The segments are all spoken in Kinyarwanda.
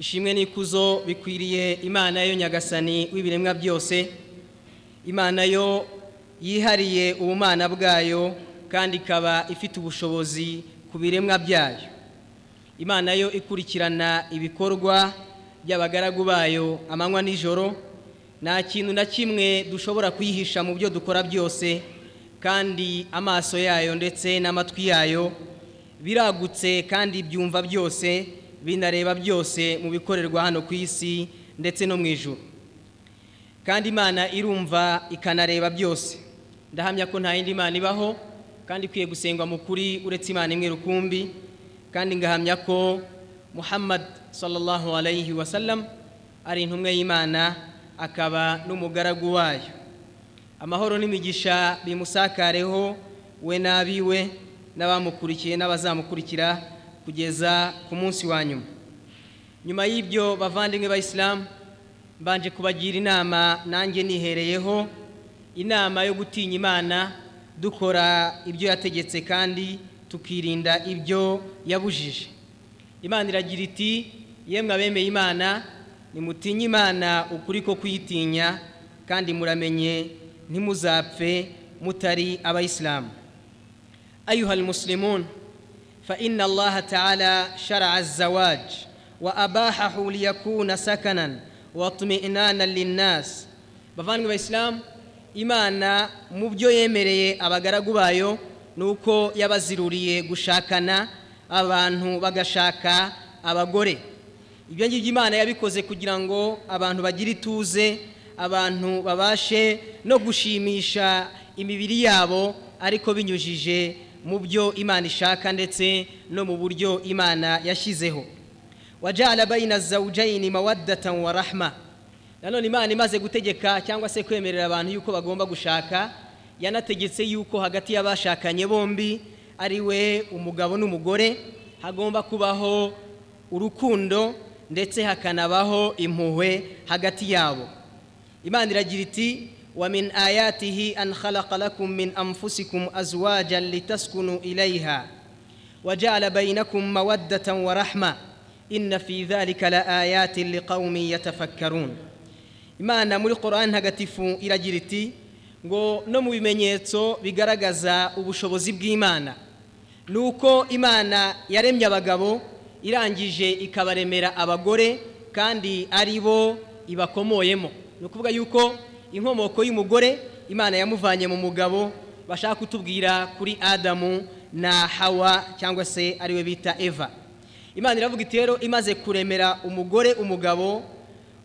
ishimwe n'ikuzo bikwiriye imana yo nyagasani w'ibiremwa byose. Imana yo yihariye ubumana bwayo kandi ikaba ifite ubushobozi ku biremwa byayo. Imana yo ikurikirana ibikorwa by'abagaragu bayo amanywa n'ijoro. Nta kintu na kimwe dushobora kuyihisha mu byo dukora byose kandi amaso yayo ndetse n'amatwi yayo biragutse kandi byumva byose. Binareba byose mu bikorerwa hano ku isi ndetse no mu ijoro kandi imana irumva ikanareba byose. Ndahamya ko nta yindi mana ibaho kandi ikwiye gusengwa mu kuri uretse imana imwe rukumbi. Kandi ngahamya ko muhammad sallallahu alayhi wa sallam ari intumwa y'imana akaba n'umugaragu wayo. Amahoro n'imigisha bimusakareho we n'abiwe n'abamukurikiye n'abazamukurikira kugeza ku munsi wa nyuma. Nyuma y'ibyo bavandimwe b'abayisilamu mbanje kubagira inama nanjye nihereyeho inama yo gutinya imana dukora ibyo yategetse kandi tukirinda ibyo yabujije. Imana iragira iti yemwe abemeye imana nimutinye imana ukuri ko kuyitinya kandi muramenye ntimuzapfe mutari abayisilamu ayuha almuslimun فإن الله تعالى شرع الزواج وأباحه ليكون سكنا واطمئنانا للناس bavandimwe b'abayisilamu imana mu byo yemereye abagaragu bayo ni uko yabaziruriye gushakana abantu bagashaka abagore ibyo ngibyo imana yabikoze kugira ngo abantu bagire ituze abantu babashe no gushimisha imibiri yabo ariko binyujije mu byo imana ishaka ndetse no mu buryo imana yashyizeho wajyana bayina zawujayini mawaddatan wa rahma. Nanone imana imaze gutegeka cyangwa se kwemerera abantu yuko bagomba gushaka yanategetse yuko hagati y'abashakanye bombi ari we umugabo n'umugore hagomba kubaho urukundo ndetse hakanabaho impuhwe hagati yabo. Imana iragira iti ومن آياته أن خلق لكم من أنفسكم أزواجا لتسكنوا إليها وجعل بينكم مودة ورحمة إن في ذلك لآيات لقوم يتفكرون. Imana muri Qur'an ntagatifu iragira iti ngo no mu bimenyetso bigaragaza ubushobozi bw'Imana. Ni uko Imana yaremye abagabo irangije ikabaremera abagore kandi ari bo ibakomoyemo ni ukuvuga yuko inkomoko y'umugore imana yamuvanye mu mugabo bashaka kutubwira kuri adamu na hawa cyangwa se ari we bita eva. Imana iravuga iti rero imaze kuremera umugore umugabo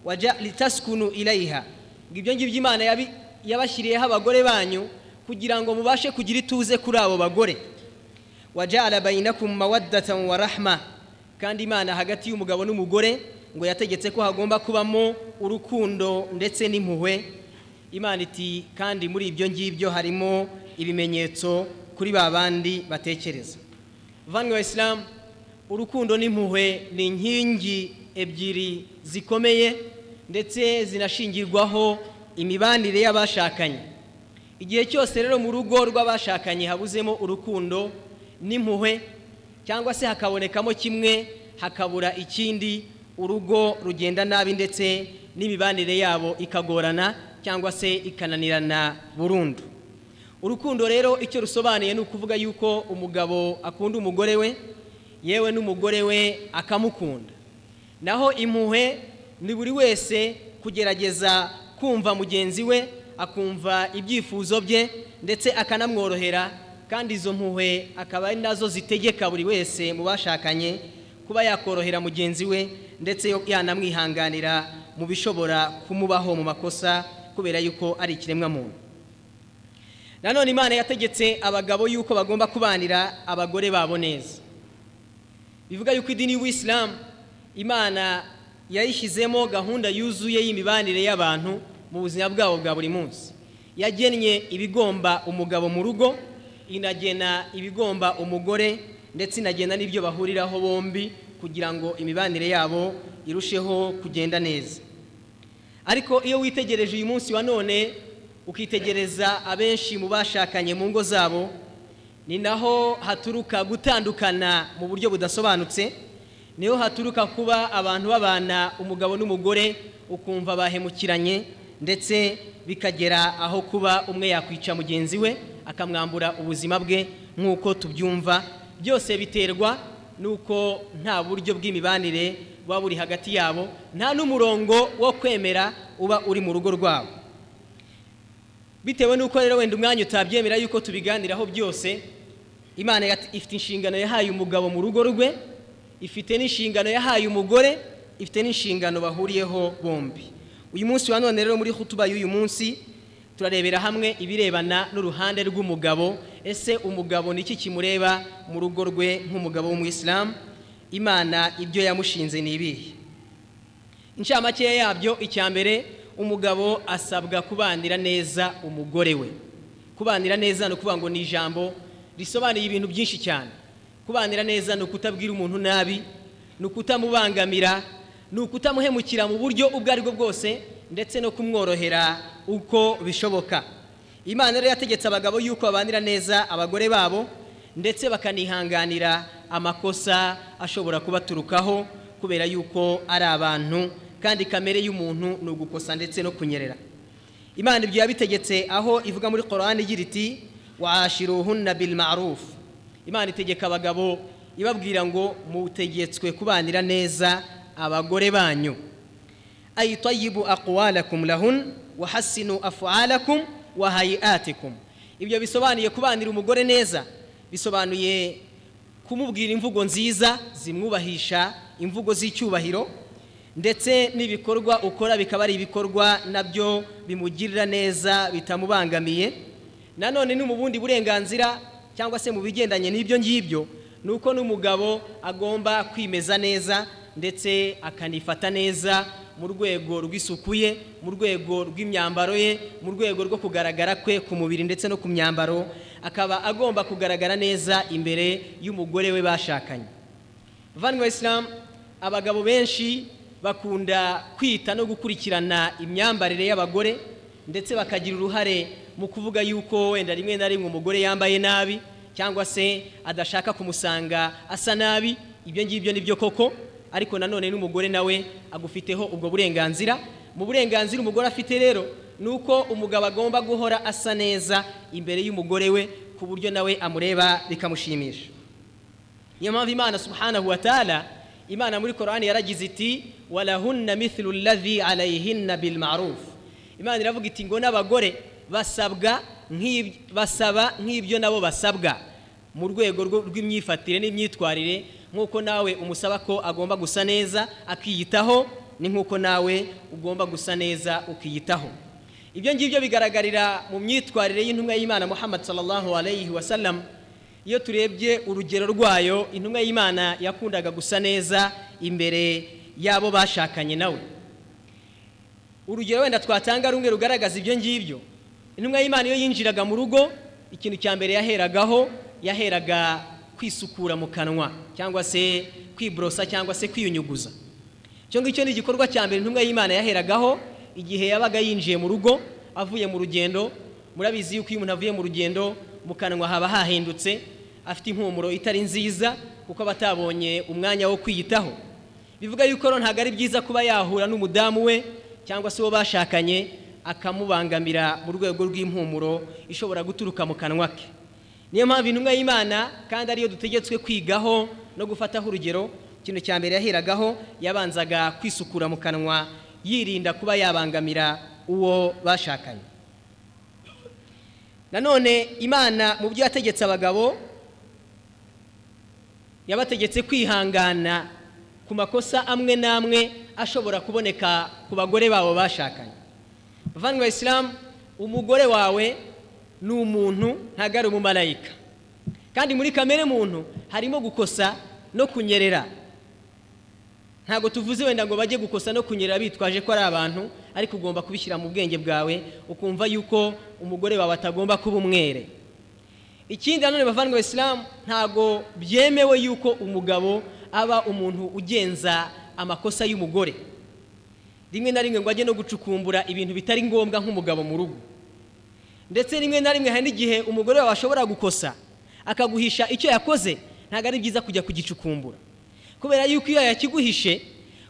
wajya litasikunu irayiha ngo ibyo ngibyo imana yabashyiriyeho abagore banyu kugira ngo mubashe kugira ituze kuri abo bagore. Wajya arabayinakum mawaddatan wa rahma. Kandi imana hagati y'umugabo n'umugore ngo yategetse ko hagomba kubamo urukundo ndetse n'impuhwe. Imana iti kandi muri ibyo ngibyo harimo ibimenyetso kuri ba bandi batekereza. Vanwe wa isilamu urukundo n'impuhwe ni inkingi ebyiri zikomeye ndetse zinashingirwaho imibanire y'abashakanye. Igihe cyose rero mu rugo rw'abashakanye habuzemo urukundo n'impuhwe cyangwa se hakabonekamo kimwe hakabura ikindi urugo rugenda nabi ndetse n'imibanire yabo ikagorana cyangwa se ikananirana burundu. Urukundo rero icyo rusobanuye ni ukuvuga yuko umugabo akunda umugore we yewe n'umugore we akamukunda. Naho impuhwe ni buri wese kugerageza kumva mugenzi we akumva ibyifuzo bye ndetse akanamworohera kandi izo mpuhwe akaba ari na zo zitegeka buri wese mu bashakanye kuba yakorohera mugenzi we ndetse yanamwihanganira mu bishobora kumubaho mu makosa kubera yuko ari ikiremwamuntu. Nanone imana yategetse abagabo yuko bagomba kubanira abagore babo neza. Bivuga yuko idini y'ubuyisilamu imana yayishyizemo gahunda yuzuye y'imibanire y'abantu mu buzima bwabo bwa buri munsi. Yagennye ibigomba umugabo mu rugo inagena ibigomba umugore ndetse inagena n'ibyo bahuriraho bombi kugira ngo imibanire yabo irusheho kugenda neza. Ariko iyo witegereje uyu munsi wa none ukitegereza abenshi mu bashakanye mu ngo zabo ni naho haturuka gutandukana mu buryo budasobanutse ni ho haturuka kuba abantu babana umugabo n'umugore ukumva bahemukiranye ndetse bikagera aho kuba umwe yakwica mugenzi we akamwambura ubuzima bwe nk'uko tubyumva. Byose biterwa n'uko nta buryo bw'imibanire buba buri hagati yabo nta n'umurongo wo kwemera uba uri mu rugo rwabo. Bitewe n'uko rero wenda umwanya utabyemera yuko tubiganiraho byose imana ifite inshingano yahaye umugabo mu rugo rwe ifite n'inshingano yahaye umugore ifite n'inshingano bahuriyeho bombi. Uyu munsi wa none rero muri hutuba y'uyu munsi turarebera hamwe ibirebana n'uruhande rw'umugabo ese umugabo ni iki kimureba mu rugo rwe nk'umugabo w'umuyisilamu? Imana ibyo yamushinze ni ibihe? Inshamake yabyo icya mbere umugabo asabwa kubanira neza umugore we. Kubanira neza ni ukuvuga ngo ni ijambo risobanuye ibintu byinshi cyane. Kubanira neza ni ukutabwira umuntu nabi ni ukutamubangamira ni ukutamuhemukira mu buryo ubwo ari bwo bwose ndetse no kumworohera uko bishoboka. Imana rero yategetse abagabo yuko babanira neza abagore babo ndetse bakanihanganira amakosa ashobora kubaturukaho kubera yuko ari abantu kandi kamere y'umuntu ni ugukosa ndetse no kunyerera. Imana ibyo yabitegetse aho ivuga muri korani igira iti washiruhunna bil imana itegeka abagabo ibabwira ngo mutegetswe kubanira neza abagore banyu. Ay tayyibu aqwalakum lahun wa hassinu af'alakum wa hayatikum. Ibyo bisobanuye kubanira umugore neza bisobanuye kumubwira imvugo nziza zimwubahisha imvugo z'icyubahiro ndetse n'ibikorwa ukora bikaba ari ibikorwa na byo bimugirira neza bitamubangamiye. Nanone ni mu bundi burenganzira cyangwa se mu bigendanye n'ibyo ngibyo ni uko n'umugabo agomba kwimeza neza ndetse akanifata neza mu rwego rw'isuku ye mu rwego rw'imyambaro ye mu rwego rwo kugaragara kwe ku mubiri ndetse no ku myambaro akaba agomba kugaragara neza imbere y'umugore we bashakanye. Vanwa isilamu abagabo benshi bakunda kwita no gukurikirana imyambarire y'abagore ndetse bakagira uruhare mu kuvuga yuko wenda rimwe na rimwe umugore yambaye nabi cyangwa se adashaka kumusanga asa nabi ibyo ngibyo ni byo koko. Ariko nanone n'umugore nawe agufiteho ubwo burenganzira. Mu burenganzira umugore afite rero ni uko umugabo agomba guhora asa neza imbere y'umugore we ku buryo nawe amureba bikamushimisha. Niyo mpamvu imana subhanahu wa ta'ala imana muri korani yaragize iti walahunna mithlu alladhi alayhinna bil ma'ruf. Imana iravuga iti ngo n'abagore basabwa basaba nk'ibyo nabo basabwa. Mu rwego rw'imyifatire n'imyitwarire nk'uko nawe umusaba ko agomba gusa neza akiyitaho ni nk'uko nawe ugomba gusa neza ukiyitaho. Ibyo ngibyo bigaragarira mu myitwarire y'intumwa y'imana muhammad sallallahu alayhi wa sallam. Iyo turebye urugero rwayo intumwa y'imana yakundaga gusa neza imbere y'abo bashakanye nawe. Urugero wenda twatanga rumwe rugaragaza ibyo ngibyo. Intumwa y'imana iyo yinjiraga mu rugo ikintu cya mbere yaheragaho yaheraga kwisukura mu kanwa cyangwa se kwiborosa cyangwa se kwiyunyuguza. Icyo ngicyo ni igikorwa cya mbere intumwa y'imana yaheragaho igihe yabaga yinjiye mu rugo avuye mu rugendo. Murabizi yuko iyo umuntu avuye mu rugendo mu kanwa haba hahindutse afite impumuro itari nziza kuko aba atabonye umwanya wo kwiyitaho. Bivuga yuko rero ntabwo ari byiza kuba yahura n'umudamu we cyangwa se uwo bashakanye akamubangamira mu rwego rw'impumuro ishobora guturuka mu kanwa ke. Niyo mpamvu intumwa y'imana kandi ariyo dutegetswe kwigaho no gufataho urugero ikintu cya mbere yaheragaho yabanzaga kwisukura mu kanwa yirinda kuba yabangamira uwo bashakanye. Nanone imana mu byo yategetse abagabo yabategetse kwihangana ku makosa amwe n'amwe ashobora kuboneka ku bagore babo bashakanye. Bavandimwe isilamu umugore wawe ni umuntu ntabwo ari umumarayika kandi muri kamere muntu harimo gukosa no kunyerera. Ntabwo tuvuze wenda ngo bajye gukosa no kunyerera bitwaje ko ari abantu ariko ugomba kubishyira mu bwenge bwawe ukumva yuko umugore wawe atagomba kuba umwere. Ikindi nanone bavandimwe isilamu ntabwo byemewe yuko umugabo aba umuntu ugenza amakosa y'umugore. Rimwe na rimwe ngo ajye no gucukumbura ibintu bitari ngombwa nk'umugabo mu rugo. Ndetse rimwe na rimwe hari n'igihe umugore wawe ashobora gukosa akaguhisha icyo yakoze ntabwo ari byiza kujya kugicukumbura. Kubera yuko iyo yakiguhishe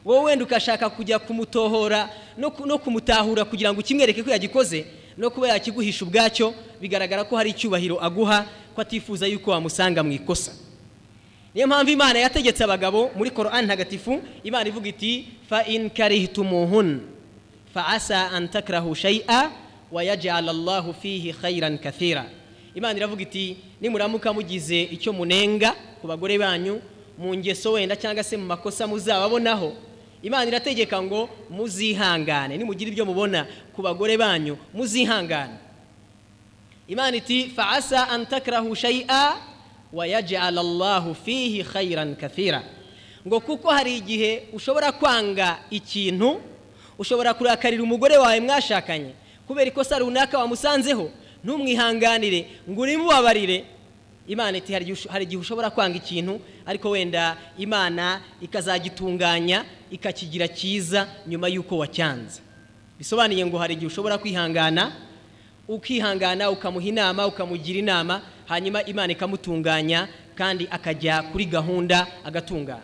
wowe wenda ugashaka kujya kumutohora no ku- no kumutahura kugira ngo ukimwereke ko yagikoze no kuba yakiguhisha ubwacyo bigaragara ko hari icyubahiro aguha ko atifuza yuko wamusanga mu ikosa. Niyo mpamvu imana yategetse abagabo muri korani ntagatifu imana ivuga iti fa in karihtumuhun fa asa an takrahu shay'a wa yaj'al allahu fihi khairan kathira imana iravuga iti nimuramuka mugize icyo munenga ku bagore banyu mu ngeso wenda cyangwa se mu makosa muzababonaho. Imana irategeka ngo muzihangane. Nimugira ibyo mubona ku bagore banyu muzihangane. Imana iti fa asa an takrahu shay'a wa yaj'al allahu fihi khairan kathira. Ngo kuko hari igihe ushobora kwanga ikintu ushobora kurakarira umugore wawe mwashakanye kubera ikosa runaka wamusanzeho ntumwihanganire ngo urimubabarire. Imana iti hari igihe ushobora kwanga ikintu ariko wenda imana ikazagitunganya ikakigira cyiza nyuma y'uko wacyanze. Bisobanuye ngo hari igihe ushobora kwihangana ukihangana ukamuha inama ukamugira inama hanyuma imana ikamutunganya kandi akajya kuri gahunda agatungana.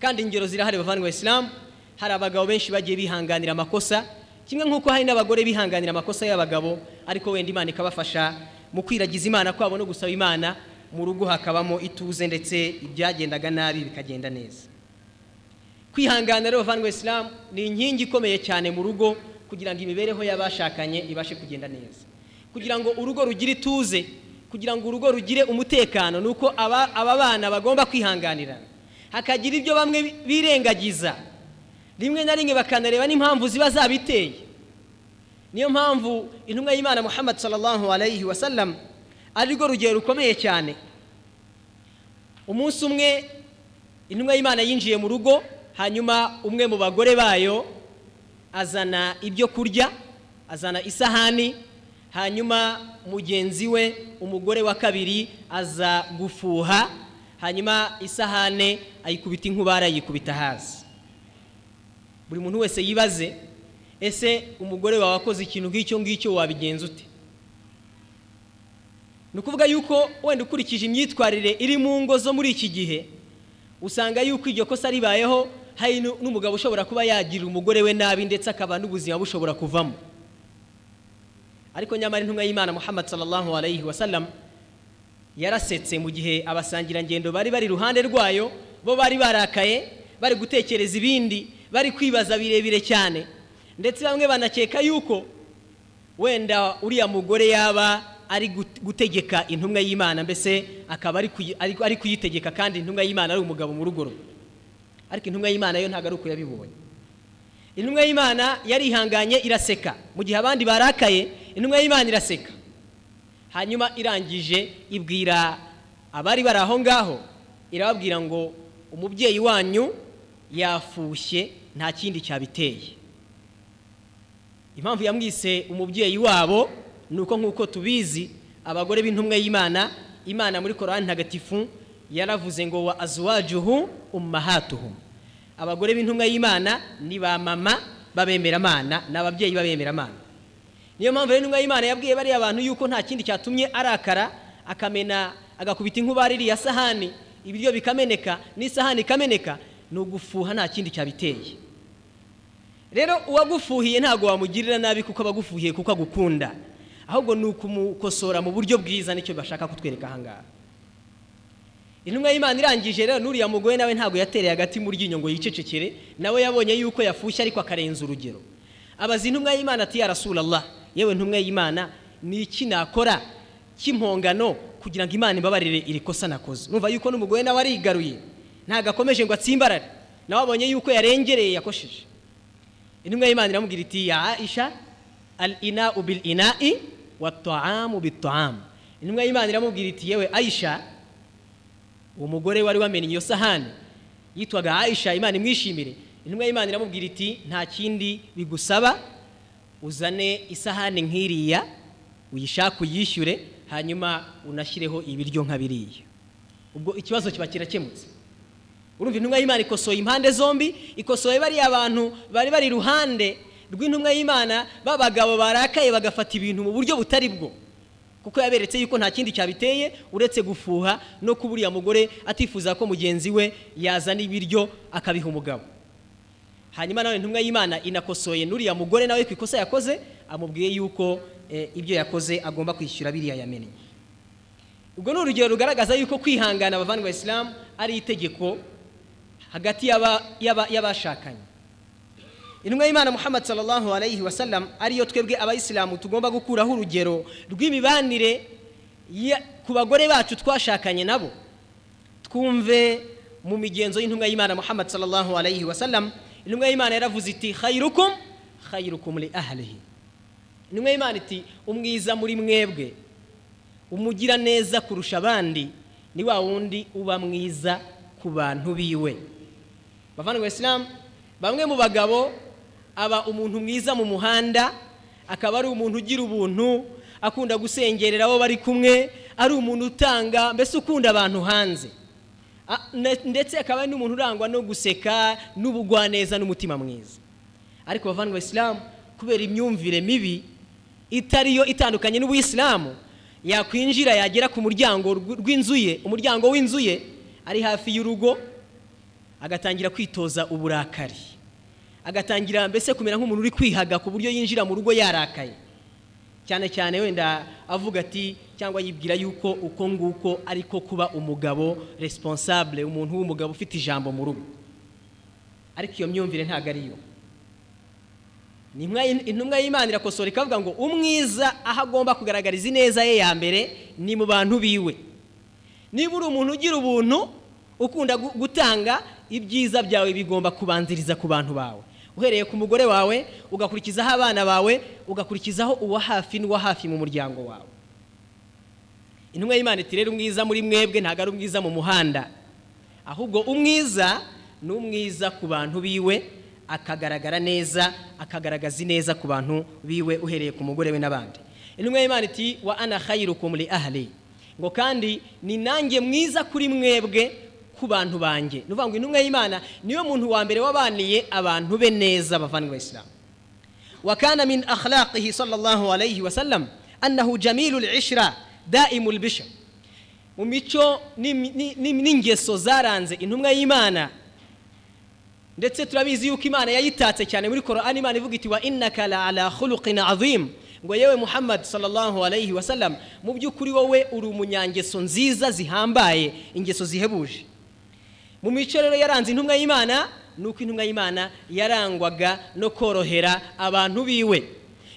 Kandi ingero zirahari bavandimwe isilamu hari abagabo benshi bagiye bihanganira amakosa kimwe nk'uko hari n'abagore bihanganira amakosa y'abagabo ariko wenda imana ikabafasha mu kwiragiza imana kwabo no gusaba imana mu rugo hakabamo ituze ndetse ibyagendaga nabi bikagenda neza. Kwihangana rero bavandimwe isilamu ni inkingi ikomeye cyane mu rugo kugira ngo imibereho y'abashakanye ibashe kugenda neza. Kugira ngo urugo rugire ituze kugira ngo urugo rugire umutekano ni uko aba bana bagomba kwihanganirana hakagira ibyo bamwe birengagiza. Rimwe na rimwe bakanareba n'impamvu ziba zabiteye. Niyo mpamvu intumwa y'imana muhammad sallallahu alayhi wa sallam ari rwo rugero rukomeye cyane. Umunsi umwe intumwa y'imana yinjiye mu rugo hanyuma umwe mu bagore bayo azana ibyo kurya azana isahani hanyuma mugenzi we umugore wa kabiri aza gufuha hanyuma isahane ayikubita inkubara ayikubita hasi. Buri muntu wese yibaze ese umugore wawe wakoze ikintu nk'icyo ngicyo wabigenza ute? Ni ukuvuga yuko wenda ukurikije imyitwarire iri mu ngo zo muri iki gihe usanga yuko iryo kosa ribayeho hari nu- n'umugabo ushobora kuba yagirira umugore we nabi ndetse akaba n'ubuzima bushobora kuvamo. Ariko nyamara intumwa y'imana muhammad sallallahu alayhi wa sallam yarasetse mu gihe abasangirangendo bari bari iruhande rwayo bo bari barakaye bari gutekereza ibindi bari kwibaza birebire cyane. Ndetse bamwe banakeka yuko wenda uriya mugore yaba ari gut- gutegeka intumwa y'imana mbese akaba ari kuyitegeka kandi intumwa y'imana ari umugabo mu rugo rwe. Ariko intumwa y'imana yo ntabwo ari uko yabibonye. Intumwa y'imana yarihanganye iraseka. Mu gihe abandi barakaye intumwa y'imana iraseka. Hanyuma irangije ibwira abari bari aho ngaho irababwira ngo umubyeyi wanyu yafushye nta kindi cyabiteye. Impamvu yamwise umubyeyi wabo ni uko nk'uko tubizi abagore b'intumwa y'imana imana muri korani ntagatifu yaravuze ngo wa azuwajuhu ummahatuhum. Abagore b'intumwa y'imana ni ba mama b'abemeramana ni ababyeyi b'abemeramana niyo mpamvu rero intumwa y'imana yabwiye bariya bantu yuko nta kindi cyatumye arakara akamena agakubita inkuba ririya sahani ibiryo bikameneka n'isahani ikameneka ni ugufuha nta kindi cyabiteye. Rero uwagufuhiye ntabwo wamugirira nabi kuko aba agufuhiye kuko agukunda. Ahubwo ni ukumukosora mu buryo bwiza ni cyo bashaka kutwereka ahangaha intumwa y'imana irangije rero n'uriya mugore nawe ntabwo yatereye agati mu ryinyo ngo yicecekere nawe yabonye yuko yafushye ariko akarenza urugero. Abaza intumwa y'imana ati ya rasulallah yewe ntumwa y'imana ni iki nakora cy'impongano kugira ngo imana imbabarire iri kosa nakoze? Numva yuko n'umugore nawe arigaruye. Ntabwo akomeje ngo atsimbarare. Nawe abonye yuko yarengereye yakosheje. Intumwa y'imana iramubwira iti ya aisha al inau bil inai wa taamu bit taamu intumwa y'imana iramubwira iti yewe aisha uwo mugore wari wamenye iyo sahani yitwaga aisha imana imwishimire. Intumwa y'imana iramubwira iti nta kindi bigusaba uzane isahani nk'iriya uyishake uyishyure hanyuma unashyireho ibiryo nka biriya. Ubwo ikibazo kiba kirakemutse. Urumva intumwa y'imana ikosoye impande zombi ikosoye bariya bantu bari bari iruhande rw'intumwa y'imana b'abagabo barakaye bagafata ibintu mu buryo butari bwo. Kuko yaberetse yuko nta kindi cyabiteye uretse gufuha no kuba uriya mugore atifuza ko mugenzi we yazana ibiryo akabiha umugabo. Hanyuma nawe intumwa y'imana inakosoye n'uriya mugore nawe ku ikosa yakoze amubwiye yuko eh, ibyo yakoze agomba kwishyura biriya yamennye ubwo ni urugero rugaragaza yuko kwihangana abavandimwe ba isilamu ari itegeko hagati y'aba- y'aba- y'abashakanye. Intumwa y'imana muhammad sallallahu alayhi wa sallam ariyo twebwe abayisilamu tugomba gukuraho urugero rw'imibanire ku bagore bacu twashakanye nabo. Twumve mu migenzo y'intumwa y'imana muhammad sallallahu alayhi wa sallam intumwa y'imana yaravuze iti khairukum khairukum li ahlihi. Intumwa y'imana iti umwiza muri mwebwe umugira neza kurusha abandi ni wa wundi uba mwiza ku bantu biwe. Bavandimwe isilamu bamwe mu bagabo aba umuntu mwiza mu muhanda akaba ari umuntu ugira ubuntu akunda gusengerera abo bari kumwe ari umuntu utanga mbese ukunda abantu hanze. Ndetse akaba ari n'umuntu urangwa no guseka n'ubugwaneza n'umutima mwiza. Ariko bavandimwe isilamu kubera imyumvire mibi itariyo itandukanye n'ubuyisilamu yakwinjira yagera ku muryango rw- rw'inzu ye umuryango w'inzu ye ari hafi y'urugo agatangira kwitoza uburakari. Agatangira mbese kumera nk'umuntu uri kwihaga ku buryo yinjira mu rugo yarakaye? Cyane cyane wenda avuga ati cyangwa yibwira yuko uko nguko ariko kuba umugabo responsable umuntu w'umugabo ufite ijambo mu rugo. Ariko iyo myumvire ntabwo ariyo intumwa y'imana irakosora ikavuga ngo umwiza aho agomba kugaragariza ineza ye ya mbere ni mu bantu biwe. Niba uri umuntu ugira ubuntu ukunda gu- gutanga ibyiza byawe bigomba kubanziriza ku bantu bawe. Uhereye ku mugore wawe ugakurikizaho abana bawe ugakurikizaho uwa hafi n'uwa hafi mu muryango wawe. Intumwa y'imana iti rero umwiza muri mwebwe ntabwo ari umwiza mu muhanda. Ahubwo umwiza ni umwiza ku bantu biwe akagaragara neza akagaragaza ineza ku bantu biwe uhereye ku mugore we n'abandi. Intumwa y'imana iti wa ana khairukum li ahli. Ngo kandi ni nanjye mwiza kuri mwebwe ku bantu banjye. Ni ukuvuga ngo intumwa y'imana niyo muntu wa mbere wabaniye abantu be neza bavandimwe bayisilamu wakana min akhlaqihi sallallahu alayhi wa sallam annahu jamilul ishra daimul bisha mu mico n'ingeso zaranze intumwa y'imana. Ndetse turabizi yuko imana yayitatse cyane muri korani imana ivuga iti wa innaka la ala khuluqin azim. Ngo yewe muhammad sallallahu alayhi wa sallam mu by'ukuri wowe uri umunyangeso nziza zihambaye ingeso zihebuje. Mu mico rero yaranze intumwa y'imana ni uko intumwa y'imana yarangwaga no korohera abantu biwe.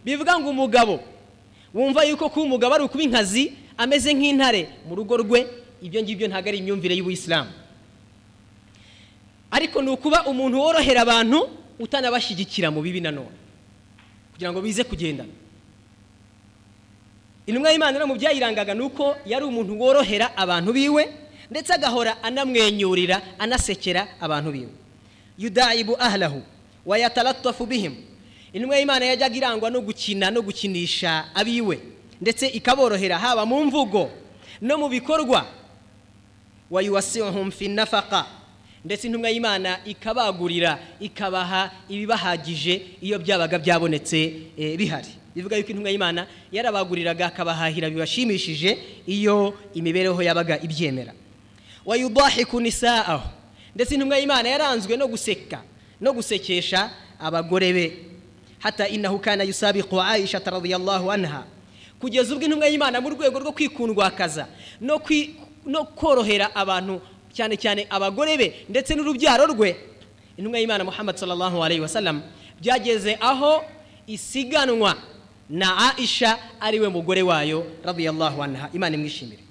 Bivuga ngo umugabo wumva yuko kuba umugabo ari ukuba inkazi ameze nk'intare mu rugo rwe ibyo ngibyo ntabwo ari imyumvire y'ubuyisilamu ariko ni ukuba umuntu worohera abantu utanabashyigikira mu bibi nanone kugira ngo bize kugendana intumwa y'imana rero mu byayirangaga ni uko yari umuntu worohera abantu biwe ndetse agahora anamwenyurira anasekera abantu biwe. Yudayibu ahlahu wayatalattafu bihim. Intumwa y'imana yajyaga irangwa no gukina no gukinisha abiwe ndetse ikaborohera haba mu mvugo no mu bikorwa. Wayuwasihum nafaka ndetse intumwa y'imana ikabagurira ikabaha ibibahagije iyo byabaga byabonetse eh, bihari. Bivuga yuko intumwa y'imana yarabaguriraga akabahahira bibashimishije iyo imibereho yabaga ibyemera. Wayudahiku nisaahu. Ndetse intumwa y'imana yaranzwe no guseka no gusekesha abagore be. Hata innahu kana yusabiqu aisha radiyallahu anha. Kugeza ubwo intumwa y'imana mu rwego rwo kwikundwakaza no kwi- no korohera abantu cyane cyane abagore be ndetse n'urubyaro rwe intumwa y'imana muhammad sallallahu alayhi wa sallam byageze aho isiganwa na aisha ari we mugore wayo radiyallahu anha. Imana imwishimire.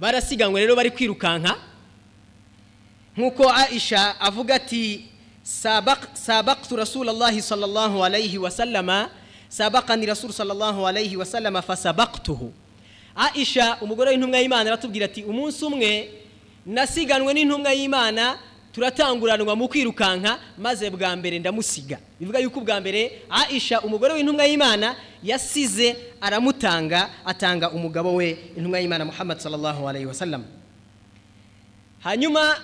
Barasiganwe rero bari kwirukanka. Nk'uko aisha avuga ati "Sabaq- sabaqtu rasulallahi sallallahu alayhi wa sallama sabaqani rasul sallallahu alayhi wa sallama fasabaqtuhu aisha umugore w'intumwa y'imana aratubwira ati umunsi umwe nasiganwe n'intumwa y'imana turatanguranwa mu kwirukanka maze bwa mbere ndamusiga. Bivuga yuko ubwa mbere aisha umugore w'intumwa y'imana yasize aramutanga atanga umugabo we intumwa y'imana muhammad sallallahu alayhi wa sallam. Hanyuma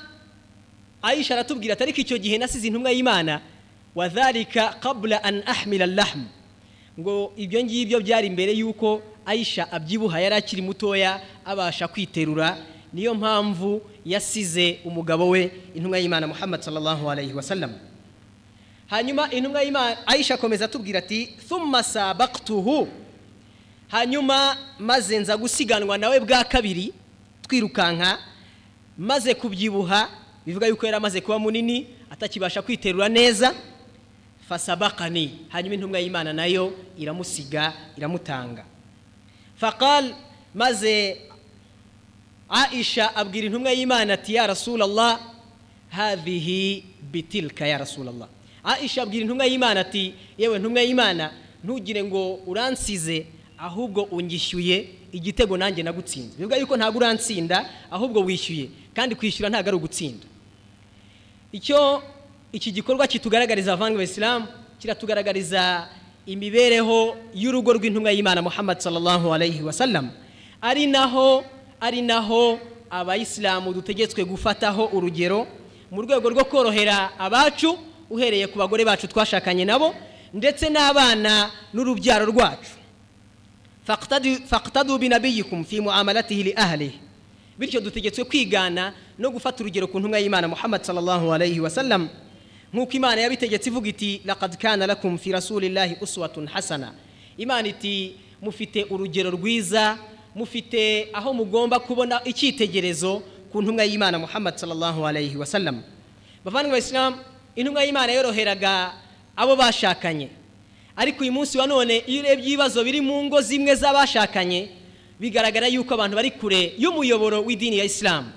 aisha aratubwira ati ariko icyo gihe nasize intumwa y'imana wadhalika qabla an ahmila allahm. Ngo ibyo ngibyo byari imbere y'uko ayisha abyibuha yari akiri mutoya abasha kwiterura niyo mpamvu yasize umugabo we intumwa y'imana muhammad sallallahu alayhi wa sallam. Hanyuma intumwa y'imana ayisha akomeza atubwira ati thumma sabaqtuhu. Hanyuma maze nza gusiganwa nawe bwa kabiri twirukanka maze kubyibuha bivuga yuko yari amaze kuba munini atakibasha kwiterura neza. Fasabakani hanyuma intumwa y'imana na yo iramusiga iramutanga. Faqal maze aisha abwira intumwa y'imana ati ya rasulallah hadhihi bitilka ya rasulallah. Aisha abwira intumwa y'imana ati yewe ntumwa y'imana ntugire ngo uransize ahubwo ungishyuye igitego nanjye nagutsinze. Bivuga yuko ntabwo urantsinda ahubwo wishyuye kandi kwishyura ntabwo ari ugutsinda. Icyo iki gikorwa kitugaragariza abavandimwe isilamu kiratugaragariza imibereho y'urugo rw'intumwa y'imana muhammad sallallahu alayhi wa sallam. Ari naho ari naho abayisilamu dutegetswe gufataho urugero mu rwego rwo korohera abacu uhereye ku bagore bacu twashakanye nabo ndetse n'abana n'urubyaro rwacu. Faqtadu binabiyikum fi muamalatihi li ahlihi bityo dutegetswe kwigana no gufata urugero ku ntumwa y'imana muhammad sallallahu alayhi wa sallam. Nk'uko imana yabitegetse ivuga iti laqad kana lakum fi rasulillahi uswatun hasana. Imana iti mufite urugero rwiza mufite aho mugomba kubona icyitegerezo ku ntumwa y'imana muhammad sallallahu alayhi wa sallam. Bavandimwe isilamu intumwa y'imana yoroheraga abo bashakanye. Ariko uyu munsi wa none iyo urebye ibibazo biri mu ngo zimwe z'abashakanye bigaragara yuko abantu bari kure y'umuyoboro w'idini ya isilamu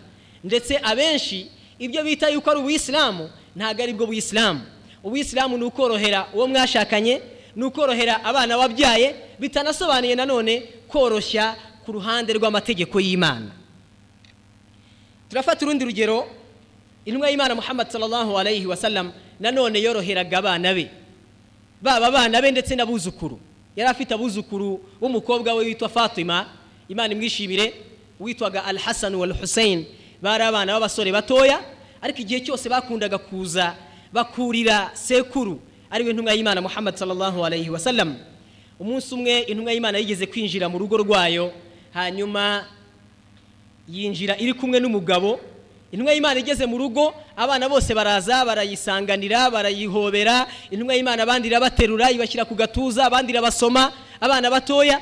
ndetse abenshi ibyo bita yuko ari ubuyisilamu ntabwo ari bwo buyisilamu ubuyisilamu ni ukorohera uwo mwashakanye ni ukorohera abana wabyaye bitanasobanuye nanone koroshya ku ruhande rw'amategeko y'imana. Turafata urundi rugero intumwa y'imana muhammad sallallahu alayhi wa sallam nanone yoroheraga abana be. Baba abana be ndetse n'abuzukuru. Yari afite abuzukuru w'umukobwa we witwa fatima. Imana imwishimire witwaga al hassan wal hussein bari abana b'abasore batoya ariko igihe cyose bakundaga kuza bakurira sekuru ari we ntumwa y'imana muhammad sallallahu alayhi wa sallam. Umunsi umwe intumwa y'imana yigeze kwinjira mu rugo rwayo hanyuma yinjira iri kumwe n'umugabo. Intumwa y'imana igeze mu rugo abana bose baraza barayisanganira barayihobera. Intumwa y'imana abandi irabaterura ibashyira ku gatuza abandi irabasoma. Abana batoya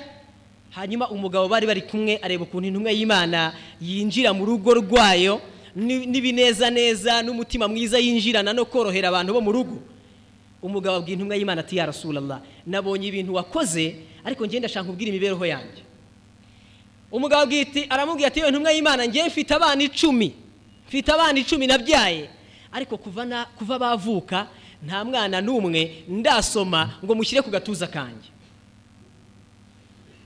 hanyuma umugabo bari bari kumwe areba ukuntu intumwa y'imana yinjira mu rugo rwayo. N'ibinezaneza n'umutima mwiza yinjirana no korohera abantu bo mu rugo. Umugabo abwira intumwa y'imana ati yarasulallah nabonye ibintu wakoze ariko ngenda ashaka kubwira imibereho yanjye. Umugabo aramubwira ati yewe ntumwa y'imana ngewe mfite abana icumi. Mfite abana icumi nabyaye. Ariko kuva bavuka nta mwana n'umwe ndasoma ngo mushyire ku gatuza kanjye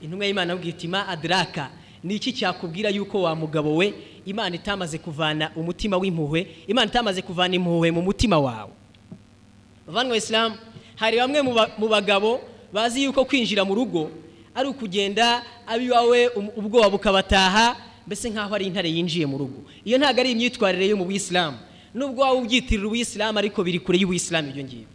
intumwa y'imana ma adiraka ni iki cyakubwira yuko wa mugabo we imana itamaze kuvana umutima w'impuhwe imana itamaze kuvana impuhwe mu mutima wawe bavandwa isilamu hari bamwe mu bagabo bazi yuko kwinjira mu rugo ari ukugenda abiwawe ubwoba bukabataha mbese nk'aho ari intare yinjiye mu rugo. Iyo ntabwo ari imyitwarire yo mu buyisilamu. Nubwo waba ubyitirira ubuyisilamu ariko biri kure y'ubuyisilamu ibyo ngibyo.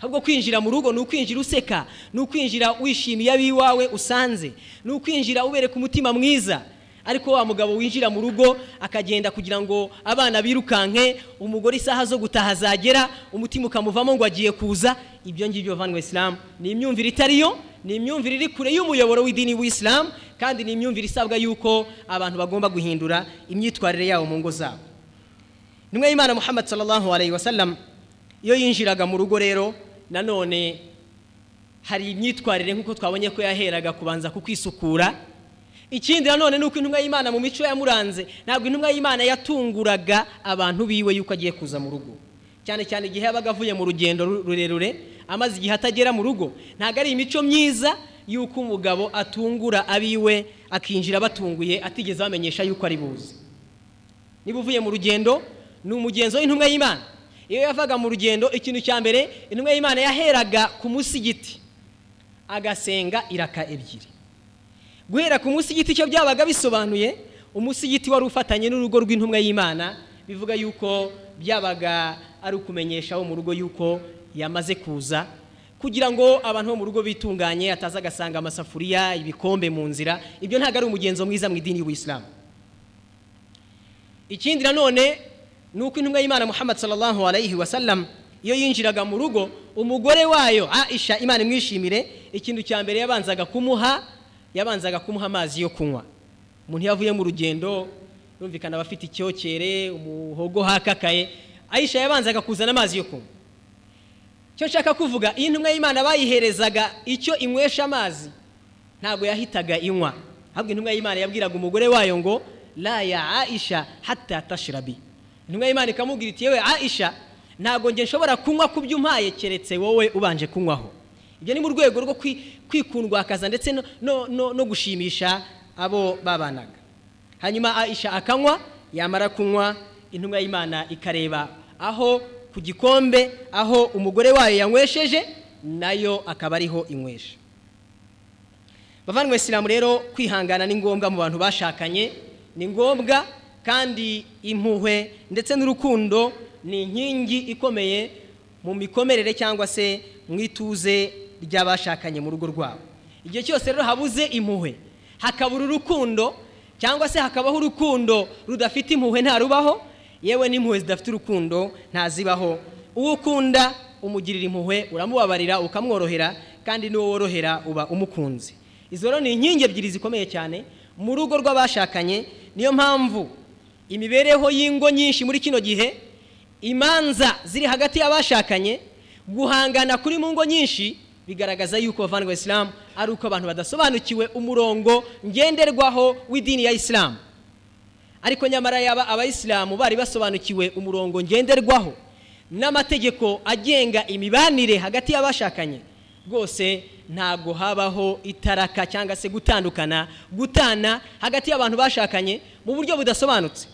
Ahubwo kwinjira mu rugo ni ukwinjira useka ni ukwinjira wishimiye ab'iwawe usanze ni ukwinjira ubereka umutima mwiza. Ariko wa mugabo winjira mu rugo akagenda kugira ngo abana birukanke umugore isaha zo gutaha zagera umutima ukamuvamo ngo agiye kuza. Ibyo ngibyo bavandimwe isilamu ni imyumvire itariyo ni imyumvire iri kure y'umuyoboro w'idini w'isilamu kandi ni imyumvire isabwa yuko abantu bagomba guhindura imyitwarire yabo mu ngo zabo. Nimwe y'imana muhammad sallallahu alayhi wa sallam iyo yinjiraga mu rugo rero nanone hari imyitwarire nk'uko twabonye ko yaheraga kubanza kukwisukura. Ikindi nanone ni uko intumwa y'imana mu mico yamuranze ntabwo intumwa y'imana yatunguraga abantu biwe yuko agiye kuza mu rugo. Cyane cyane igihe yabaga avuye mu rugendo rurerure amaze igihe atagera mu rugo. Ntabwo ari imico myiza yuko umugabo atungura abiwe akinjira batunguye atigeze bamenyesha yuko ari buze. Niba uvuye mu rugendo ni umugenzo w'intumwa y'imana. Iyo yavaga mu rugendo ikintu cya mbere intumwa y'imana yaheraga ku musigiti. Agasenga iraka ebyiri. Guhera ku musigiti icyo byabaga bisobanuye umusigiti wari ufatanye n'urugo rw'intumwa y'imana bivuga yuko byabaga ari ukumenyesha abo mu rugo yuko yamaze kuza kugira ngo abantu bo mu rugo bitunganye ataza agasanga amasafuriya ibikombe mu nzira ibyo ntabwo ari umugenzo mwiza mu idini y'ubuyisilamu ikindi nanone ni uko intumwa y'imana muhammad sallallahu alayhi wa sallam iyo yinjiraga mu rugo umugore wayo aisha imana imwishimire ikintu cya mbere yabanzaga kumuha yabanzaga kumuha amazi yo kunywa. Umuntu iyo avuye mu rugendo yumvikana aba afite icyokere umuhogo hakakaye aisha yabanzaga kuzana amazi yo kunywa. Icyo nshaka kuvuga iyi ntumwa y'imana bayiherezaga icyo inywesha amazi ntabwo yahitaga inywa. Ahubwo intumwa y'imana yabwiraga umugore wayo ngo la ya aisha hatta tashirabi intumwa y'imana ikamubwira iti yewe aisha ntabwo njye nshobora kunywa ku byo umpaye keretse wowe ubanje kunywaho. Ibyo ni mu rwego rwo kwikundwakaza ndetse no gushimisha abo babanaga. Hanyuma aisha akanywa yamara kunywa intumwa y'imana ikareba aho ku gikombe aho umugore wayo yanywesheje na yo akaba ariho inywesha bavandimwe isilamu rero kwihangana ni ngombwa mu bantu bashakanye ni ngombwa kandi impuhwe ndetse n'urukundo ni inkingi ikomeye mu mikomerere cyangwa se mu ituze ry'abashakanye mu rugo rwabo. Igihe cyose rero habuze impuhwe hakabura urukundo cyangwa se hakabaho urukundo rudafite impuhwe ntarubaho yewe n'impuhwe zidafite urukundo ntazibaho. Uwo ukunda umugirira impuhwe uramubabarira ukamworohera kandi n'uwo worohera uba umukunzi. Izo rero ni inkingi ebyiri zikomeye cyane mu rugo rw'abashakanye. Niyo mpamvu imibereho y'ingo nyinshi muri kino gihe imanza ziri hagati y'abashakanye guhangana kuri mu ngo nyinshi bigaragaza yuko bavandimwe isilamu ari uko abantu badasobanukiwe umurongo ngenderwaho w'idini ya isilamu ariko nyamara yaba abayisilamu bari basobanukiwe umurongo ngenderwaho n'amategeko agenga imibanire hagati y'abashakanye rwose ntabwo habaho itaraka cyangwa se gutandukana gutana hagati y'abantu bashakanye mu buryo budasobanutse.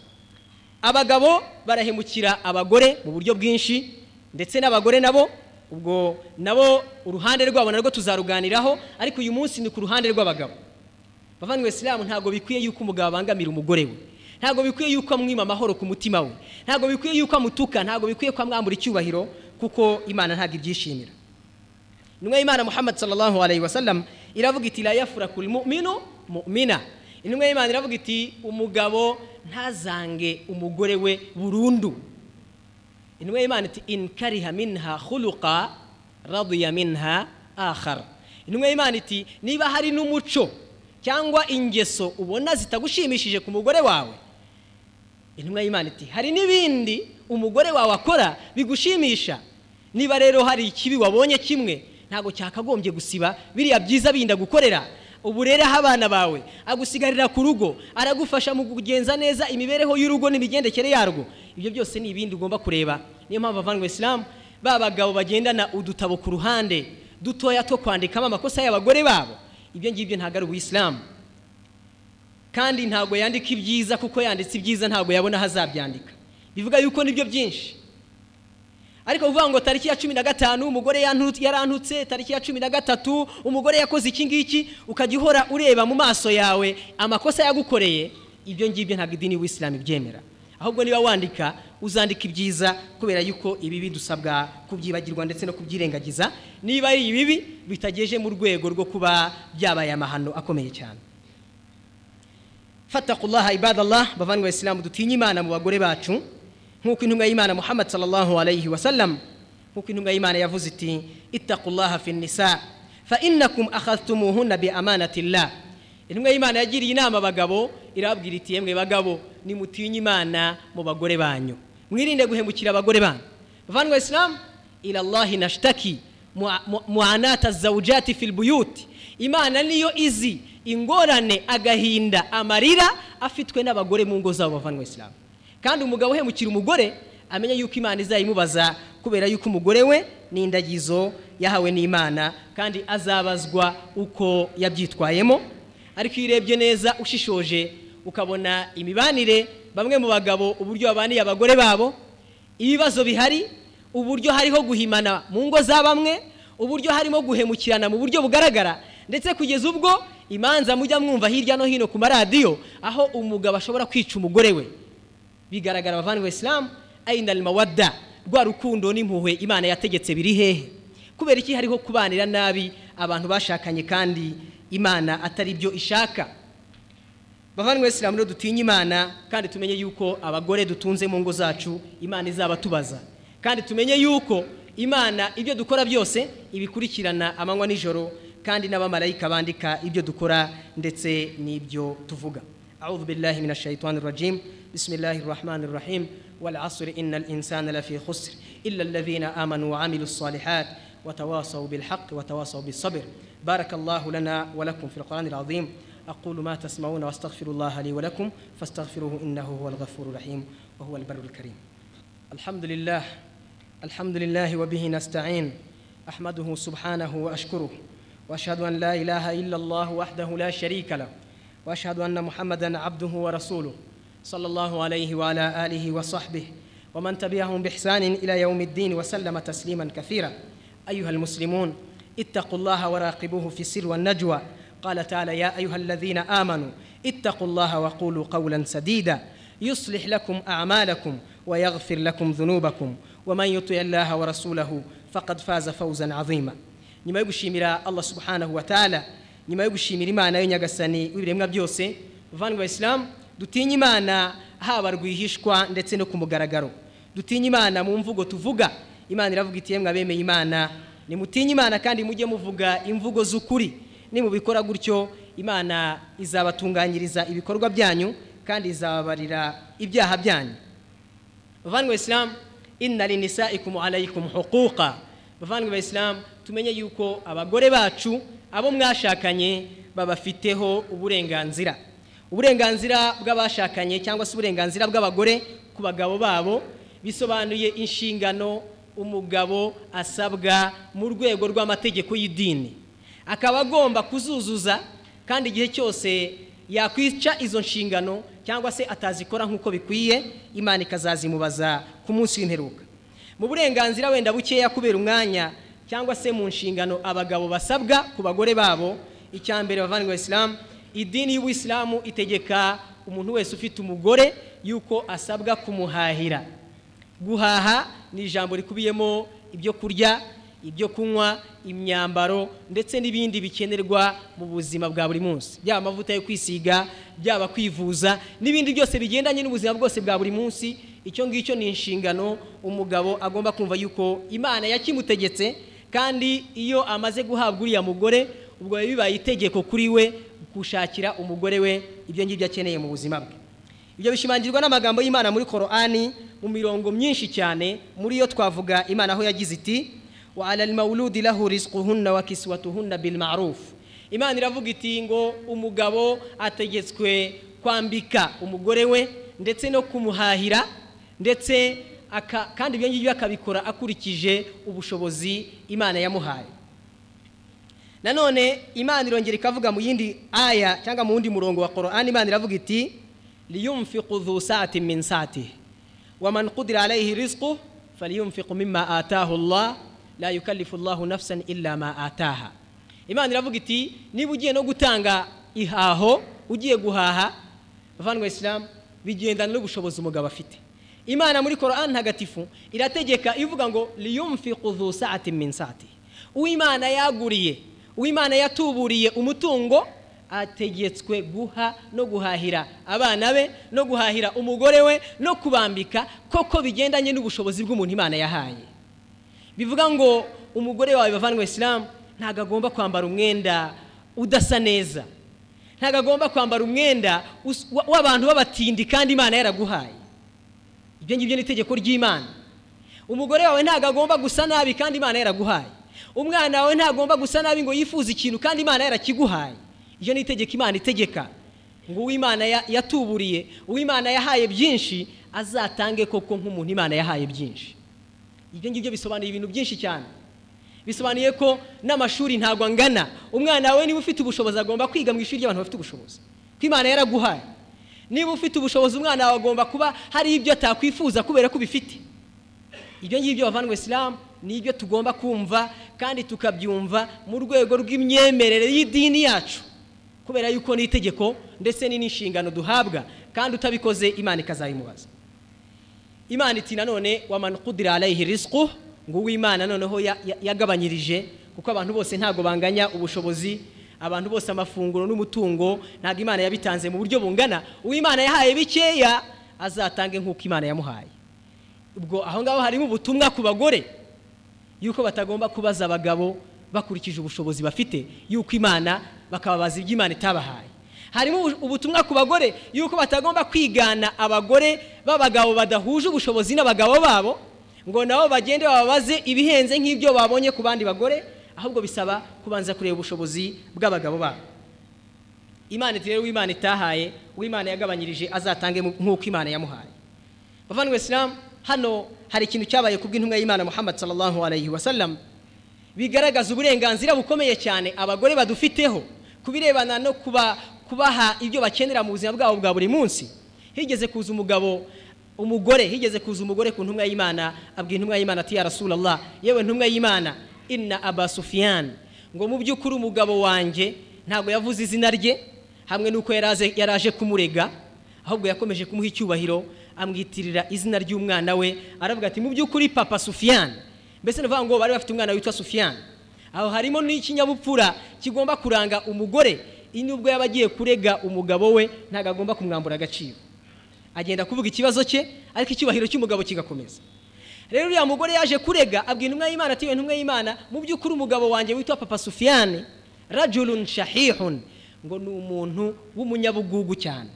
Abagabo barahemukira abagore mu buryo bwinshi ndetse n'abagore nabo ubwo nabo uruhande rwabo narwo tuzaruganiraho ariko uyu munsi ni ku ruhande rw'abagabo. Bavandimwe isilamu ntabwo bikwiye yuko umugabo abangamira umugore we. Ntabwo bikwiye yuko amwima amahoro ku mutima we. Ntabwo bikwiye yuko amutuka. Ntabwo bikwiye ko amwambura icyubahiro kuko imana ntabwo ibyishimira. Intumwa y'imana muhammad sallallahu alayhi wa sallam iravuga iti la yafura kuri mu'minu mu'mina. Intumwa y'imana iravuga iti umugabo ntazange umugore we burundu. Intumwa y'imana iti in kariha minha khuluqa radiya minha akhar. Intumwa y'imana iti niba hari n'umuco cyangwa ingeso ubona zitagushimishije ku mugore wawe intumwa y'imana iti hari n'ibindi umugore wawe akora bigushimisha? Niba rero hari ikibi wabonye kimwe ntabwo cyakagombye gusiba. Biriya byiza binda gukorera. Ubu rero aho abana bawe agusigarira ku rugo aragufasha mu kugenza neza imibereho y'urugo n'imigendekere yarwo. Ibyo byose ni ibindi ugomba kureba. Niyo mpamvu avandimwe isilamu ba bagabo bagendana udutabo ku ruhande dutoya two kwandikamo amakosa y'abagore babo. Ibyo ngibyo ntabwo ari ubuyisilamu kandi ntabwo yandika ibyiza kuko yanditse ibyiza ntabwo yabona aho azabyandika. Bivuga yuko ni byo byinshi. Ariko uvuga ngo tariki ya cumi na gatanu umugore yarantutse tariki ya cumi na gatatu umugore yakoze iki ngiki ukajya uhora ureba mu maso yawe amakosa yagukoreye ibyo ngibyo ntabwo idini y'ubuyisilamu ibyemera. Ahubwo niba wandika uzandika ibyiza kubera yuko ibibi dusabwa kubyibagirwa ndetse no kubyirengagiza. Niba ari ibibi bitageje mu rwego rwo kuba byabaye amahano akomeye cyane. Fatakullaha ibadallah. Bavandimwe isilamu dutinye imana mu bagore bacu. Nk'uko intumwa y'imana muhammad sallallahu alayhi wa sallam nk'uko intumwa y'imana yavuze iti ittaqullaha fi nisa fa innakum akhadhtumuhunna bi amanatillah. Intumwa y'imana yagiriye inama abagabo irababwira iti yemwe bagabo nimutinye imana mu bagore banyu. Mwirinde guhemukira abagore banyu. Bavandimwe isilamu ila allahi nashtaki muanata zawujati fil buyuti imana niyo izi. Ingorane agahinda amarira afitwe n'abagore mu ngo zabo bavandimwe isilamu kandi umugabo uhemukira umugore amenya yuko imana izayimubaza kubera yuko umugore we ni indagizo yahawe n'imana kandi azabazwa uko yabyitwayemo. Ariko iyo urebye neza ushishoje ukabona imibanire bamwe mu bagabo uburyo babaniye abagore babo ibibazo bihari uburyo hariho guhimana mu ngo za bamwe uburyo harimo guhemukirana mu buryo bugaragara ndetse kugeza ubwo imanza mujya mwumva hirya no hino ku maradiyo aho umugabo ashobora kwica umugore we. Bigaragara abavandimwe isilamu ayina mawadda rwa rukundo n'impuhwe imana yategetse biri hehe. Kubera iki hariho kubanira nabi abantu bashakanye kandi imana atari byo ishaka? Bavandimwe isilamu rero dutinye imana kandi tumenye yuko abagore dutunze mu ngo zacu imana izaba tubaza kandi tumenye yuko imana ibyo dukora byose ibikurikirana amanywa nijoro kandi n'abamalayika bandika ibyo dukora ndetse n'ibyo tuvuga. Abuvu birirahi na shayitani rajimu bisimilahi rahmani rahimu walasuri inna insana rafi husiri illa ravina amanu wa amiru salihati watawasawu bihaqi watawasawu bisabiri barakallahu lana walakumu firikorani radimu akuru matasimawu na wasitagafiru lahari walakumu fasitagafiruhu inna huhu walagafuru rahimu wahuwa nibarurikarimu alhamdulillahi الحمد لله وبه نستعين أحمده سبحانه وأشكره وأشهد أن لا إله إلا الله وحده لا شريك له وأشهد أن محمدا عبده ورسوله صلى الله عليه وعلى آله وصحبه ومن تبعهم بإحسان إلى يوم الدين وسلم تسليما كثيرا أيها المسلمون اتقوا الله وراقبوه في السر والنجوى قال تعالى يا أيها الذين آمنوا اتقوا الله وقولوا قولا سديدا يصلح لكم أعمالكم ويغفر لكم ذنوبكم waman yuti allaha wa rasulahu faqad faza fawzan azima nyuma yo gushimira allah subhanahu wa ta'ala nyuma yo gushimira imana yo nyagasani w'ibiremwa byose bavandwa isilamu dutinye imana haba rwihishwa ndetse no ku mugaragaro dutinye imana mu mvugo tuvuga imana iravuga iti yemwe abemeye imana nimutinye imana kandi mujye muvuga imvugo z'ukuri nimubikora gutyo imana izabatunganyiriza ibikorwa byanyu kandi izababarira ibyaha byanyu bavandwa isilamu inna linisaikum alaykum huquqa. Bavandimwe isilamu tumenye yuko abagore bacu abo mwashakanye babafiteho uburenganzira. Uburenganzira bw'abashakanye cyangwa se uburenganzira bw'abagore ku bagabo babo bisobanuye inshingano umugabo asabwa mu rwego rw'amategeko y'idini. Akaba agomba kuzuzuza kandi igihe cyose yakwica izo nshingano cyangwa se atazikora nk'uko bikwiye imana ikazazimubaza ku munsi w'imperuka. Mu burenganzira wenda bukeya kubera umwanya cyangwa se mu nshingano abagabo basabwa ku bagore babo icya mbere bavandimwe isilamu idini y'ubuyisilamu itegeka umuntu wese ufite umugore yuko asabwa kumuhahira. Guhaha ni ijambo rikubiyemo ibyo kurya ibyo kunywa imyambaro ndetse n'ibindi bikenerwa mu buzima bwa buri munsi. Byaba amavuta yo kwisiga byaba kwivuza n'ibindi byose bigendanye n'ubuzima bwose bwa buri munsi. Icyo ngicyo ni inshingano umugabo agomba kumva yuko imana yakimutegetse kandi iyo amaze guhabwa uriya mugore ubwo biba bibaye itegeko kuri we gushakira umugore we ibyo ngibyo akeneye mu buzima bwe. Ibyo bishimangirwa n'amagambo y'imana muri korani mu mirongo myinshi cyane muri yo twavuga imana aho yagize iti wa lahu rizquhunna wa kiswatuhunna bil ma'ruf imana iravuga iti ngo umugabo ategetswe kwambika umugore we ndetse no kumuhahira ndetse kandi ibyo ngibyo akabikora akurikije ubushobozi imana yamuhaye nanone imana irongera ikavuga mu yindi aya cyangwa mu wundi murongo wa korani imana iravuga iti liyumfiqu dhu saati min saatihi waman qudira alayhi rizquhu falyumfiqu mimma atahu allah la yukallifu allahu nafsan illa ma ataha imana iravuga iti niba ugiye no gutanga ihaho ugiye guhaha bavandimwe isilamu bigendana n'ubushobozi umugabo afite imana muri korani ntagatifu irategeka ivuga ngo liyumfiqu dhu saati min saatihi uwimana yaguriye uwimana yatuburiye umutungo ategetswe guha no guhahira abana be no guhahira umugore we no kubambika koko bigendanye n'ubushobozi bw'umuntu imana yahaye bivuga ngo umugore wawe bavanywe isilamu ntabwo agomba kwambara umwenda udasa neza. Ntabwo agomba kwambara umwenda w'abantu b'abatindi kandi imana yaraguhaye. Ibyo ngibyo ni itegeko ry'imana. Umugore wawe ntabwo agomba gusa nabi kandi imana yaraguhaye. Umwana wawe ntagomba gusa nabi ngo yifuze ikintu kandi imana yarakiguhaye. Iyo ni itegeko imana itegeka. Ngo uwimana yatuburiye uwimana yahaye byinshi azatange koko nk'umuntu imana yahaye byinshi. Ibyo ngibyo bisobanuye ibintu byinshi cyane. Bisobanuye ko n'amashuri ntabwo angana. Umwana wawe niba ufite ubushobozi agomba kwiga mu ishuri ry'abantu bafite ubushobozi. Ko imana yaraguhaye. Niba ufite ubushobozi umwana wawe agomba kuba hari ibyo atakwifuza kubera ko ubifite. Ibyo ngibyo bavandimwe isilamu ni ibyo tugomba kumva kandi tukabyumva mu rwego rw'imyemerere y'idini yacu. Kubera yuko ni itegeko ndetse ni n'inshingano duhabwa kandi utabikoze imana ikazayimubaza. Imana iti nanone wamani kudira alayhi rizqu ngo uw'imana noneho ya- ya- yagabanyirije kuko abantu bose ntabwo banganya ubushobozi abantu bose amafunguro n'umutungo ntabwo imana yabitanze mu buryo bungana. Uw'imana yahaye bikeya azatange nk'uko imana yamuhaye. Ubwo aho ngaho harimo ubutumwa ku bagore yuko batagomba kubaza abagabo bakurikije ubushobozi bafite yuko imana bakababaza ibyo imana itabahaye. Harimo ubu- ubutumwa ku bagore yuko batagomba kwigana abagore b'abagabo badahuje ubushobozi n'abagabo babo ngo nabo bagende bababaze ibihenze nk'ibyo babonye ku bandi bagore ahubwo bisaba kubanza kureba ubushobozi bw'abagabo babo. Imana rero uw'imana itahaye uw'imana yagabanyirije azatange nk'uko imana yamuhaye. Bavandimwe isilamu hano hari ikintu cyabaye ku bw'intumwa y'imana muhammad sallallahu alayhi wa sallam. Bigaragaza uburenganzira bukomeye cyane abagore badufiteho ku birebana no kuba kubaha ibyo bakenera mu buzima bwabo bwa buri munsi. Higeze kuza umugabo umugore higeze kuza umugore ku ntumwa y'imana abwira intumwa y'imana ati ya rasulallah yewe ntumwa y'imana inna aba sufiyani ngo mu by'ukuri umugabo wanjye ntabwo yavuze izina rye hamwe n'uko yari aje kumurega ahubwo yakomeje kumuha icyubahiro amwitirira izina ry'umwana we aravuga ati mu by'ukuri papa sufiyani mbese ni ukuvuga ngo bari bafite umwana witwa sufiyani aho harimo n'ikinyabupfura kigomba kuranga umugore nubwo yaba agiye kurega umugabo we ntabwo agomba kumwambura agaciro. Agenda kuvuga ikibazo cye ariko icyubahiro cy'umugabo kigakomeza. Rero uriya mugore yaje kurega abwira intumwa y'imana ati "Yewe ntumwa y'imana mu by'ukuri umugabo wanjye witwa papa sufiyani rajulun shahihun. Ngo ni umuntu w'umunyabugugu cyane.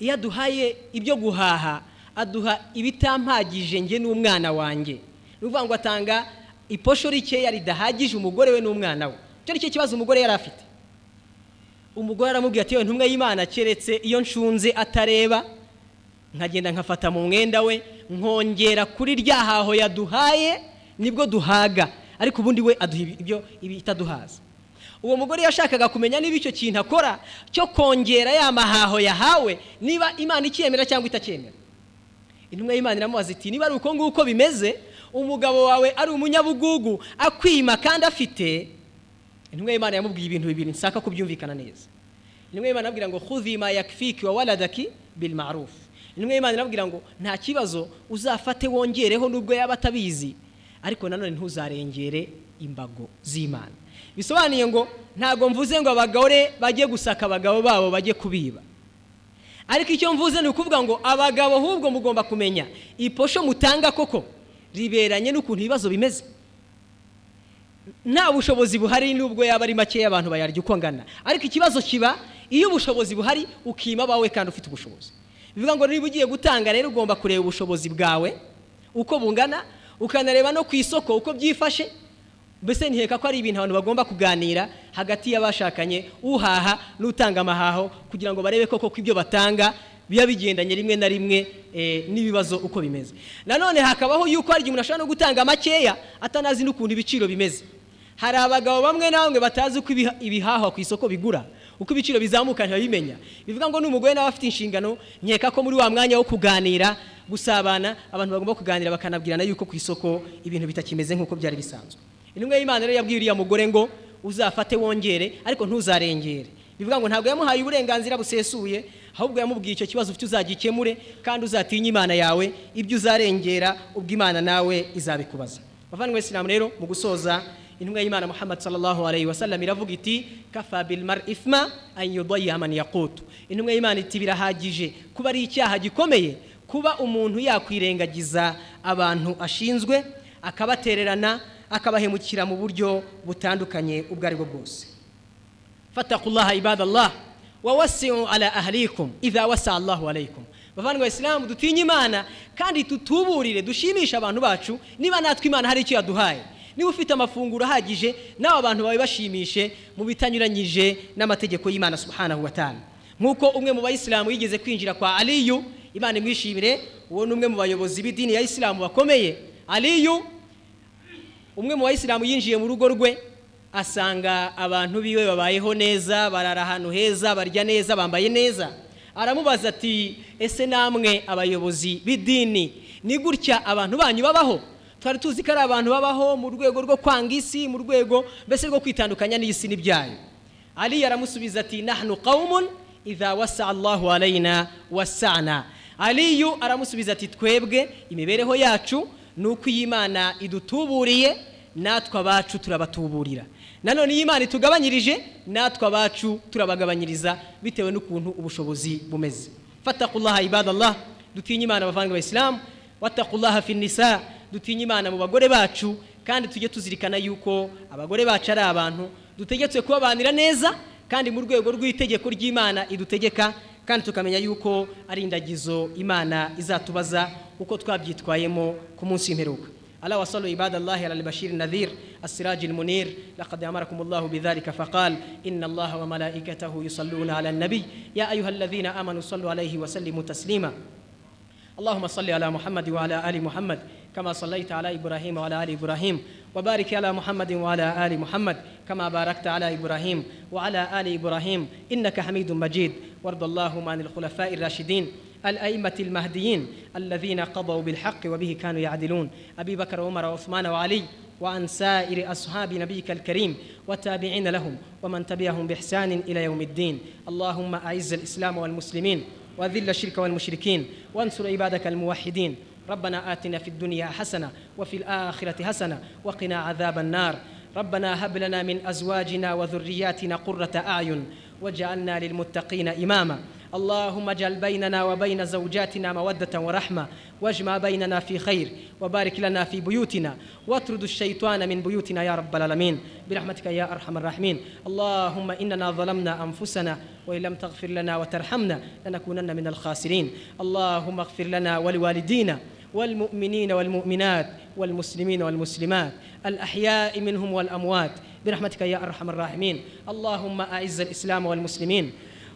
Iyo aduhaye ibyo guhaha aduha ibitampagije njye n'umwana wanjye. Ni ukuvuga ngo atanga iposho rikeya ridahagije umugore we n'umwana we. Icyo ni cyo kibazo umugore yari afite. Umugore aramubwira ati yewe ntumwe y'imana keretse iyo nshunze atareba nkagenda nkafata mu mwenda we nkongera kuri rya haho yaduhaye ni bwo duhaga. Ariko ubundi we aduha ibyo ibitaduhaza. Uwo mugore yashakaga kumenya niba icyo kintu akora cyo kongera ya mahaho yahawe niba imana icyemera cyangwa itacyemera intumwa y'imana iramubaza iti niba ari uko nguko bimeze umugabo wawe ari umunyabugugu akwima kandi afite intumwa y'imana yamubwiye ibintu bibiri nsaka kubyumvikana neza. Intumwa y'imana irabwira ngo khudhi ma yakfiki wa waladaki bil ma'ruf. Intumwa y'imana irabwira ngo nta kibazo uzafate wongereho nubwo yaba atabizi. Ariko nanone ntuzarengere imbago z'imana. Bisobanuye ngo ntabwo mvuze ngo abagore bajye gusaka abagabo babo bajye kubiba. Ariko icyo mvuze ni ukuvuga ngo abagabo ahubwo mugomba kumenya iposho mutanga koko riberanye n'ukuntu ibibazo bimeze. Nta bushobozi buhari nubwo yaba ari makeya abantu bayarya uko angana ariko ikibazo kiba iyo ubushobozi buhari ukima abawe kandi ufite ubushobozi. Bivuga ngo niba ugiye gutanga rero ugomba kureba ubushobozi bwawe uko bungana ukanareba no ku isoko uko byifashe mbese ntiheka ko ari ibintu abantu bagomba kuganira hagati y'abashakanye uhaha n'utanga amahaho kugira ngo barebe koko ko ibyo batanga biba bigendanye rimwe na rimwe eh, n'ibibazo uko bimeze. Nanone hakabaho yuko hari igihe umuntu ashobora no gutanga makeya atanazi n'ukuntu ibiciro bimeze. Hari abagabo bamwe na bamwe batazi uko ibiha- ibihahwa ku isoko bigura uko ibiciro bizamuka ntibabimenya bivuga ngo n'umugore nawe afite inshingano nkeka ko muri wa mwanya wo kuganira gusabana abantu bagomba kuganira bakanabwirana yuko ku isoko ibintu bitakimeze nk'uko byari bisanzwe. Intumwa y'imana rero yabwiye uriya mugore ngo uzafate wongere ariko ntuzarengere. Bivuga ngo ntabwo yamuhaye uburenganzira busesuye ahubwo yamubwiye icyo kibazo ufite uzagikemure kandi uzatinye imana yawe ibyo uzarengera ubwo imana nawe izabikubaza. Bavandimwe isilamu rero mu gusoza intumwa y'imana muhammad sallallahu alayhi wa sallam iravuga iti kafa bil mar ifma an yudayya man yaqutu. Intumwa y'imana iti birahagije. Kuba ari icyaha gikomeye kuba umuntu yakwirengagiza abantu ashinzwe akabatererana akabahemukira mu buryo butandukanye ubwo ari bwo bwose. Fatakullaha ibadallah wawasiu ala ahlikum idha wasa allahu alaykum bavandimwe isilamu dutinye imana kandi tutuburire dushimishe abantu bacu. Niba natwe imana hari icyo yaduhaye. Niba ufite amafunguro ahagije nawe abantu bawe bashimishe mu bitanyuranyije n'amategeko y'imana subhanahu wa ta'ala. Nk'uko umwe mu bayisilamu yigeze kwinjira kwa aliyu imana imwishimire uwo ni umwe mu bayobozi b'idini ya isilamu bakomeye. Aliyu umwe mu bayisilamu yinjiye mu rugo rwe asanga abantu biwe babayeho neza barara ahantu heza barya neza bambaye neza. Aramubaza ati ese namwe abayobozi b'idini ni gutya abantu banyu babaho? Twari tuzi ko ari abantu babaho mu rwego rwo kwanga isi mu rwego mbese rwo kwitandukanya n'isi n'ibyayo. Ali aramusubiza ati nahnu qawmun idha wasa allahu alayna wasana. Aliyu aramusubiza ati twebwe imibereho yacu ni uko iyi Imana idutuburiye natwe abacu turabatuburira. Nanone iyo Imana itugabanyirije natwe abacu turabagabanyiriza bitewe n'ukuntu ubushobozi bumeze. Fatakullaha ibadallah dutinye Imana abavanga abayisilamu watakullaha fi nisa dutinye Imana mu bagore bacu kandi tujye tuzirikana yuko abagore bacu ari abantu dutegetswe kubabanira neza kandi mu rwego rw'itegeko ry'Imana idutegeka kandi tukamenya yuko ari indagizo Imana izatubaza uko twabyitwayemo ku munsi w'imperuka ألا وصلوا عباد الله على البشير النذير السراج المنير لقد أمركم الله بذلك فقال إن الله وملائكته يصلون على النبي يا أيها الذين آمنوا صلوا عليه وسلموا تسليما اللهم صل على محمد وعلى آل محمد كما صليت على إبراهيم وعلى آل إبراهيم وبارك على محمد وعلى آل محمد كما باركت على إبراهيم وعلى آل إبراهيم إنك حميد مجيد وارض اللهم عن الخلفاء الراشدين الأئمة المهديين الذين قضوا بالحق وبه كانوا يعدلون أبي بكر وعمر وعثمان وعلي وعن سائر أصحاب نبيك الكريم وتابعين لهم ومن تبعهم بإحسان إلى يوم الدين اللهم أعز الإسلام والمسلمين وذل الشرك والمشركين وانصر عبادك الموحدين ربنا آتنا في الدنيا حسنة وفي الآخرة حسنة وقنا عذاب النار ربنا هب لنا من أزواجنا وذرياتنا قرة أعين واجعلنا للمتقين إماما اللهم اجعل بيننا وبين زوجاتنا مودة ورحمة واجمع بيننا في خير وبارك لنا في بيوتنا واطرد الشيطان من بيوتنا يا رب العالمين برحمتك يا أرحم الراحمين اللهم إننا ظلمنا أنفسنا وإن لم تغفر لنا وترحمنا لنكونن من الخاسرين اللهم اغفر لنا ولوالدينا والمؤمنين والمؤمنات والمسلمين والمسلمات الأحياء منهم والأموات برحمتك يا أرحم الراحمين اللهم أعز الإسلام والمسلمين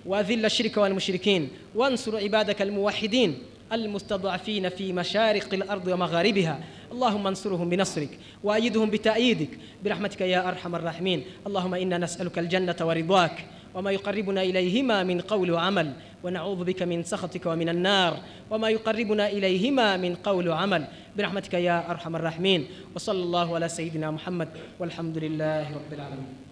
واذل الشرك والمشركين وانصر عبادك الموحدين المستضعفين في مشارق الارض ومغاربها اللهم انصرهم بنصرك وايدهم بتاييدك برحمتك يا ارحم الراحمين اللهم انا نسالك الجنه ورضاك وما يقربنا اليهما من قول وعمل ونعوذ بك من سخطك ومن النار وما يقربنا اليهما من قول وعمل برحمتك يا ارحم الراحمين وصلى الله على سيدنا محمد والحمد لله رب العالمين